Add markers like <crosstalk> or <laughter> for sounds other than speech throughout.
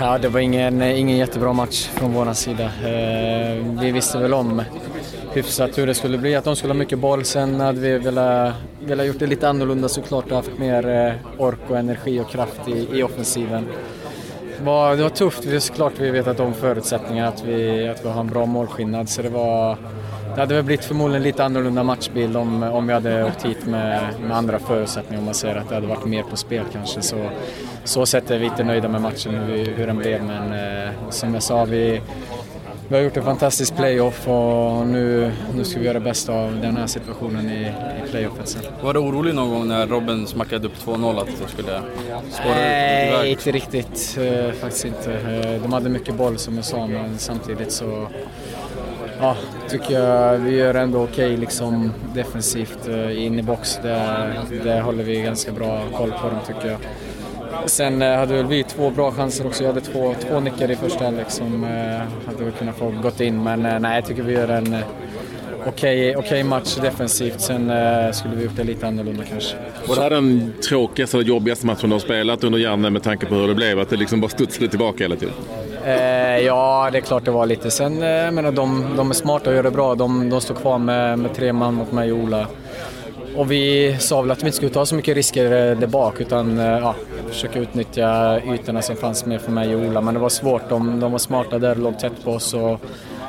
Ja, det var ingen, ingen jättebra match från vår sida. Eh, vi visste väl om hyfsat hur det skulle bli, att de skulle ha mycket boll. Sen hade vi velat, velat gjort det lite annorlunda såklart och haft mer eh, ork och energi och kraft i, i offensiven. Det var, det var tufft, såklart vi vet att de förutsättningarna att vi, att vi har en bra målskillnad så det var det hade väl blivit förmodligen lite annorlunda matchbild om, om vi hade åkt hit med, med andra förutsättningar om man säger att det hade varit mer på spel kanske. Så, så sett är vi inte nöjda med matchen hur, hur den blev men eh, som jag sa, vi, vi har gjort en fantastisk playoff och nu, nu ska vi göra det bästa av den här situationen i, i playoffen sen. Var du orolig någon gång när Robin smackade upp 2-0 att det skulle spåra Nej, iväg? inte riktigt. Eh, faktiskt inte. Eh, de hade mycket boll som jag sa men samtidigt så ja, tycker jag vi gör ändå okej okay, liksom defensivt eh, in i box. Det, det håller vi ganska bra koll på dem tycker jag. Sen eh, hade väl vi två bra chanser också. Jag hade två, två nickar i första halvlek som eh, hade väl kunnat få gått in. Men nej, jag tycker vi gör en okej okay, okay match defensivt. Sen skulle vi gjort det lite annorlunda kanske. Var det här den tråkigaste och jobbigaste matchen du har spelat under Janne med tanke på hur det blev? Att det liksom bara studsade tillbaka hela tiden? Eh, ja, det är klart det var lite. Sen, eh, jag menar, de, de är smarta och gör det bra. De, de står kvar med, med tre man mot mig och Ola. Och vi sa väl att vi inte skulle ta så mycket risker eh, där bak utan eh, ja, försöka utnyttja ytorna som fanns med för mig och Ola. Men det var svårt. De, de var smarta där och låg tätt på oss. Och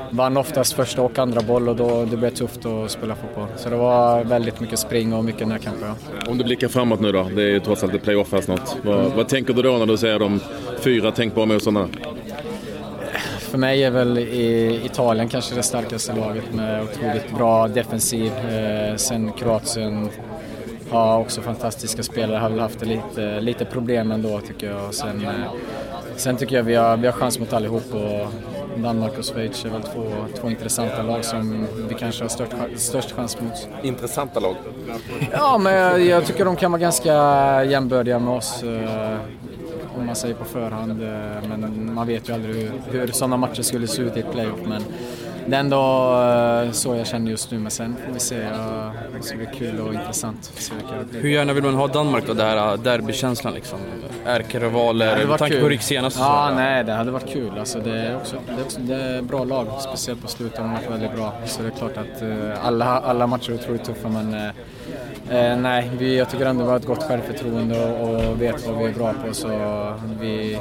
vann oftast första och andra boll och då det blev tufft att spela fotboll. Så det var väldigt mycket spring och mycket närkamper. Ja. Om du blickar framåt nu då, det är ju trots allt ett playoff här snart. Vad, mm. vad tänker du då när du ser de fyra tänkbara motståndarna? För mig är väl Italien kanske det starkaste laget med otroligt bra defensiv. Eh, sen Kroatien har också fantastiska spelare, har väl haft lite, lite problem ändå tycker jag. Sen, eh, sen tycker jag vi har, vi har chans mot allihop och Danmark och Schweiz är väl två, två intressanta lag som vi kanske har störst, störst chans mot. Intressanta lag? Ja, men jag, jag tycker de kan vara ganska jämbördiga med oss. Om man säger på förhand. Eh, men man vet ju aldrig hur, hur sådana matcher skulle se ut i ett playoff. Men det är ändå eh, så jag känner just nu. Men sen får vi se. Det ska bli kul och intressant. Hur gärna vill man ha Danmark då? Det här eh, derbykänslan liksom? Ärkerivaler, med tanke kul. på senast. Ja, nej, det hade varit kul. Alltså, det, är också, det, är också, det är bra lag, speciellt på slutet. De har varit väldigt bra. Så det är klart att alla, alla matcher är otroligt tuffa. Men Eh, nej, vi, jag tycker ändå vi har ett gott självförtroende och, och vet vad vi är bra på. Så vi,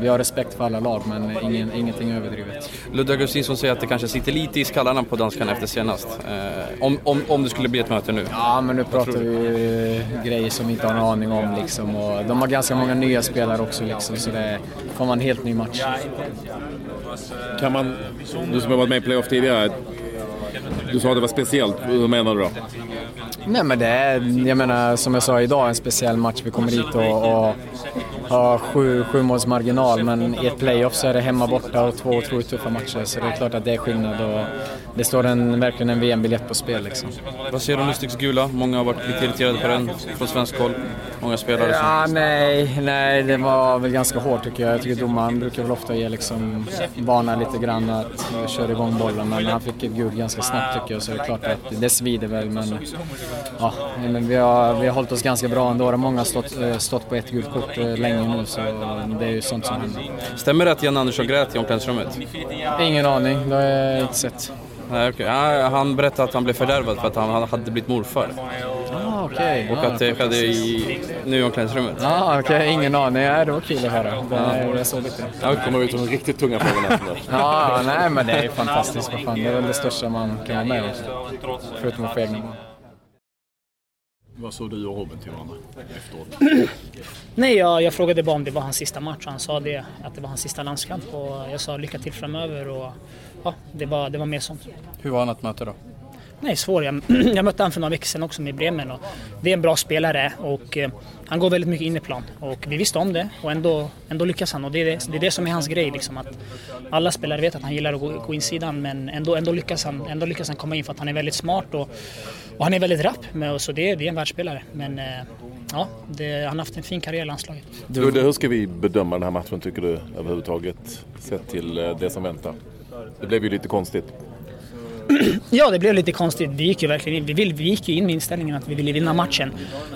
vi har respekt för alla lag men ingen, ingenting överdrivet. Ludde Augustinsson säger att det kanske sitter lite i skallarna på danskarna efter senast. Eh, om, om, om det skulle bli ett möte nu? Ja, men nu pratar vi grejer som vi inte har en aning om liksom. Och de har ganska många nya spelare också liksom, så det kommer en helt ny match. Kan man, du som har varit med i playoff tidigare, du sa att det var speciellt, vad menar du då? Nej men det är, jag menar som jag sa idag, en speciell match. Vi kommer hit och, och har sju, sju måls marginal men i ett playoff så är det hemma borta och två otroligt tuffa matcher så det är klart att det är skillnad och det står en, verkligen en VM-biljett på spel liksom. Vad säger du om Lustigs gula? Många har varit lite irriterade på den från svensk håll. Många spelare som... Ja, nej, nej, det var väl ganska hårt tycker jag. Jag tycker domaren brukar väl ofta ge liksom, varna lite grann att köra igång bollen men han fick ett gult ganska snabbt tycker jag så det är klart att det svider väl men ja, men vi, har, vi har hållit oss ganska bra ändå. Det har många stått, eh, stått på ett gult kort eh, länge nu så det är ju sånt som händer. Stämmer det att Jan Andersson grät i omklädningsrummet? Ingen aning, det har jag inte sett. Nej, okay. ja, han berättade att han blev fördärvad för att han hade blivit morfar. Ah, okay. Och att det skedde i, nu i omklädningsrummet. Ah, Okej, okay. ingen aning. Ja, det var kul att höra. Det, jag såg lite. Ja, kommer ut med de riktigt tunga frågorna. ja, nej men det är fantastiskt. Vad fan. Det är väl det största man kan vara med om. Förutom att få egna barn. Vad sa du och Robin till varandra efteråt? <clears throat> Nej, jag, jag, frågade bara om det var hans sista match han sa det, att det var hans sista landskamp och jag sa lycka till framöver och ja, det var, det var mer sånt. Hur var han att möta då? Nej, svår. Jag, <clears throat> jag mötte honom för några veckor sedan också med Bremen och det är en bra spelare och eh, han går väldigt mycket in i plan och vi visste om det och ändå, ändå lyckas han och det är det, det är det som är hans grej liksom att alla spelare vet att han gillar att gå, gå insidan men ändå, ändå, lyckas han, ändå lyckas han komma in för att han är väldigt smart och, och han är väldigt rapp med så det, det är en världsspelare men eh, ja, det, han har haft en fin karriär i landslaget. Du, hur ska vi bedöma den här matchen tycker du överhuvudtaget sett till eh, det som väntar? Det blev ju lite konstigt. Ja, det blev lite konstigt. Vi gick ju verkligen in, vi, vill, vi gick in med inställningen att vi ville vinna matchen.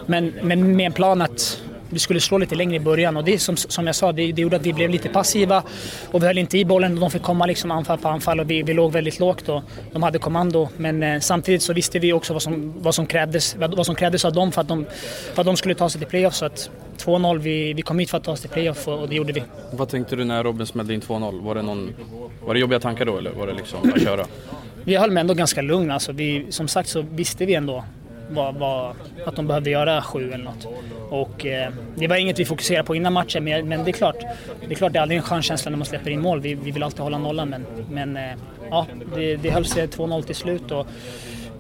Men, men med en plan att vi skulle slå lite längre i början och det som, som jag sa, det, det gjorde att vi blev lite passiva och vi höll inte i bollen och de fick komma liksom anfall på anfall och vi, vi låg väldigt lågt och de hade kommando. Men eh, samtidigt så visste vi också vad som, vad som, krävdes, vad som krävdes av dem för att de, för att de skulle ta sig till playoff. Så att 2-0, vi, vi kom hit för att ta oss till playoff och, och det gjorde vi. Vad tänkte du när Robin smällde in 2-0? Var det, någon, var det jobbiga tankar då eller var det liksom att köra? Vi höll mig ändå ganska lugn. Alltså vi, som sagt så visste vi ändå vad, vad, att de behövde göra sju eller något. Och, eh, det var inget vi fokuserade på innan matchen men, men det är klart, det är klart det är aldrig en skön känsla när man släpper in mål. Vi, vi vill alltid hålla nollan men, men eh, ja, det, det höll sig 2-0 till slut och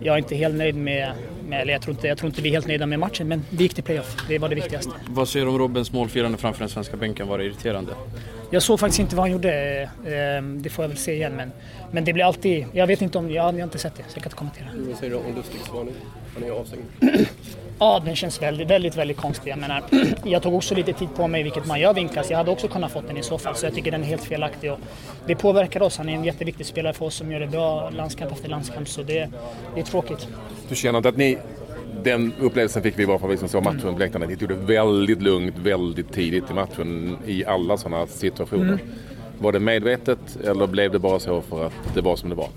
jag är inte helt nöjd med, med eller jag tror, inte, jag tror inte vi är helt nöjda med matchen men vi gick till playoff. Det var det viktigaste. Vad säger du om Robins målfirande framför den svenska bänken? Var det irriterande? Jag såg faktiskt inte vad han gjorde. Eh, det får jag väl se igen. Men, men det blir alltid... Jag vet inte om... Jag, jag har inte sett det så jag kan inte kommentera. Vad säger du om Lustigs varning? Han är avstängd. <clears throat> Ja, den känns väldigt, väldigt, väldigt konstig. Jag menar, <clears throat> jag tog också lite tid på mig, vilket man gör vid inkast. Jag hade också kunnat fått den i så fall, så jag tycker den är helt felaktig. Och det påverkar oss. Han är en jätteviktig spelare för oss som gör det bra landskamp efter landskamp, så det, det är tråkigt. Du känner inte att ni den upplevelsen fick vi bara från vi som såg matchen på läktarna. Ni tog det väldigt lugnt, väldigt tidigt i matchen i alla sådana situationer. Mm. Var det medvetet eller blev det bara så för att det var som det var?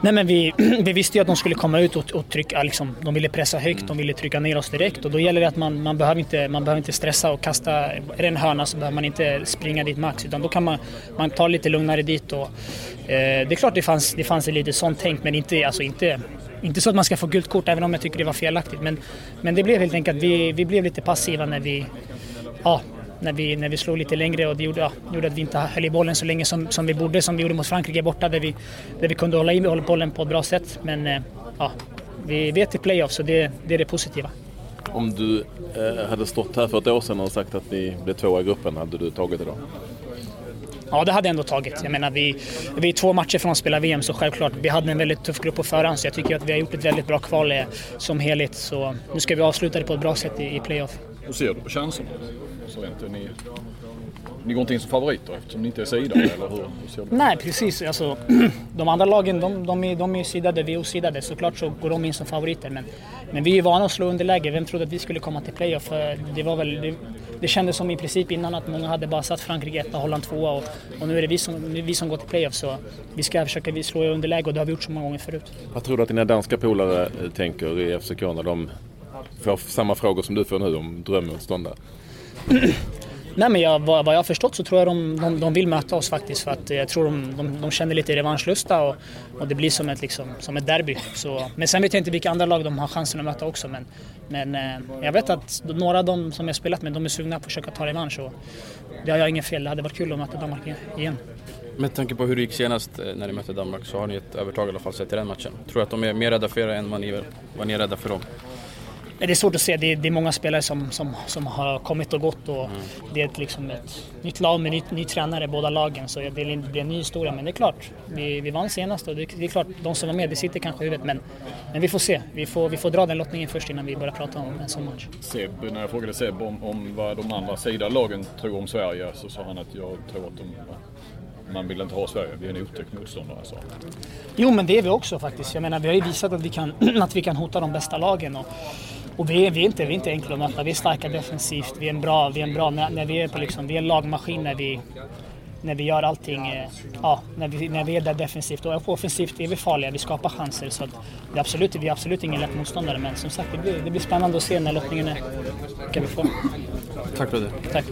Nej, men vi, <clears throat> vi visste ju att de skulle komma ut och, och trycka, liksom, de ville pressa högt, de ville trycka ner oss direkt. Och då gäller det att man, man, behöver, inte, man behöver inte stressa och kasta, är det en hörna så behöver man inte springa dit max utan då kan man, man ta lite lugnare dit och eh, det är klart det fanns, det fanns lite sånt tänk men inte, alltså inte inte så att man ska få gult kort även om jag tycker det var felaktigt. Men, men det blev helt enkelt vi, vi blev lite passiva när vi, ja, när vi, när vi slog lite längre och det gjorde, ja, gjorde att vi inte höll i bollen så länge som, som vi borde, som vi gjorde mot Frankrike borta där vi, där vi kunde hålla i bollen på ett bra sätt. Men eh, ja, vi vet i playoff så det, det är det positiva. Om du eh, hade stått här för ett år sedan och sagt att ni blev tvåa i gruppen, hade du tagit det då? Ja, det hade jag ändå tagit. Jag menar, vi, vi är två matcher från att spela VM så självklart, vi hade en väldigt tuff grupp på förhand så jag tycker att vi har gjort ett väldigt bra kval eh, som helhet. Så nu ska vi avsluta det på ett bra sätt i, i playoff. Hur ser du på chanserna? Så inte ni, ni går inte in som favoriter eftersom ni inte är sidade, eller hur, hur ser du? Nej, precis. Alltså, <clears throat> de andra lagen de, de, är, de är sidade, vi är osidade. Såklart så går de in som favoriter. Men, men vi är vana att slå underläge. Vem trodde att vi skulle komma till playoff? Det, var väl, det, det kändes som i princip innan att många hade bara satt Frankrike etta, Holland tvåa och, och nu är det vi som, vi som går till playoff. Så vi ska försöka vi slå i underläge och det har vi gjort så många gånger förut. Vad tror du att dina danska polare tänker i FCK när de får samma frågor som du får nu om drömmotståndare? Nej men jag, vad, vad jag har förstått så tror jag de, de, de, vill möta oss faktiskt för att jag tror de, de, de känner lite revanschlusta och, och det blir som ett, liksom, som ett derby. Så, men sen vet jag inte vilka andra lag de har chansen att möta också men, men eh, jag vet att några av dem som jag spelat med de är sugna på att försöka ta revansch och det har jag inget fel. Det hade varit kul att möta Danmark igen. Med tanke på hur det gick senast eh, när ni mötte Danmark så har ni ett övertag i alla fall sett i den matchen. Tror du att de är mer rädda för er än vad ni, vad ni är rädda för dem? Det är svårt att se. Det är, det är många spelare som, som, som, har kommit och gått och mm. det är ett, liksom ett nytt lag med ny, ny tränare i båda lagen så det blir en ny historia. Men det är klart, vi, vi vann senast och det, det, är klart, de som var med, det sitter kanske i huvudet men, men vi får se. Vi får, vi får dra den lottningen först innan vi börjar prata om en sån match. Seb, när jag frågade Seb om, om vad de andra sidalagen tror om Sverige så sa han att jag tror att de man vill inte ha Sverige, vi är en otäck motståndare. Så. Jo men det är vi också faktiskt. Jag menar vi har ju visat att vi kan, <clears throat> att vi kan hota de bästa lagen. Och, och vi är, vi, är inte, vi är inte enkla att möta. Vi är starka defensivt. Vi är en bra, vi är en bra när, när vi är på liksom, vi är en lagmaskin när vi, när vi gör allting, eh, ja, när vi, när vi är där defensivt. Och offensivt är vi farliga, vi skapar chanser. Så det är absolut, vi är absolut ingen lätt motståndare. Men som sagt, det blir, det blir spännande att se när lottningen är, vilka vi får. Tack för det. Tack.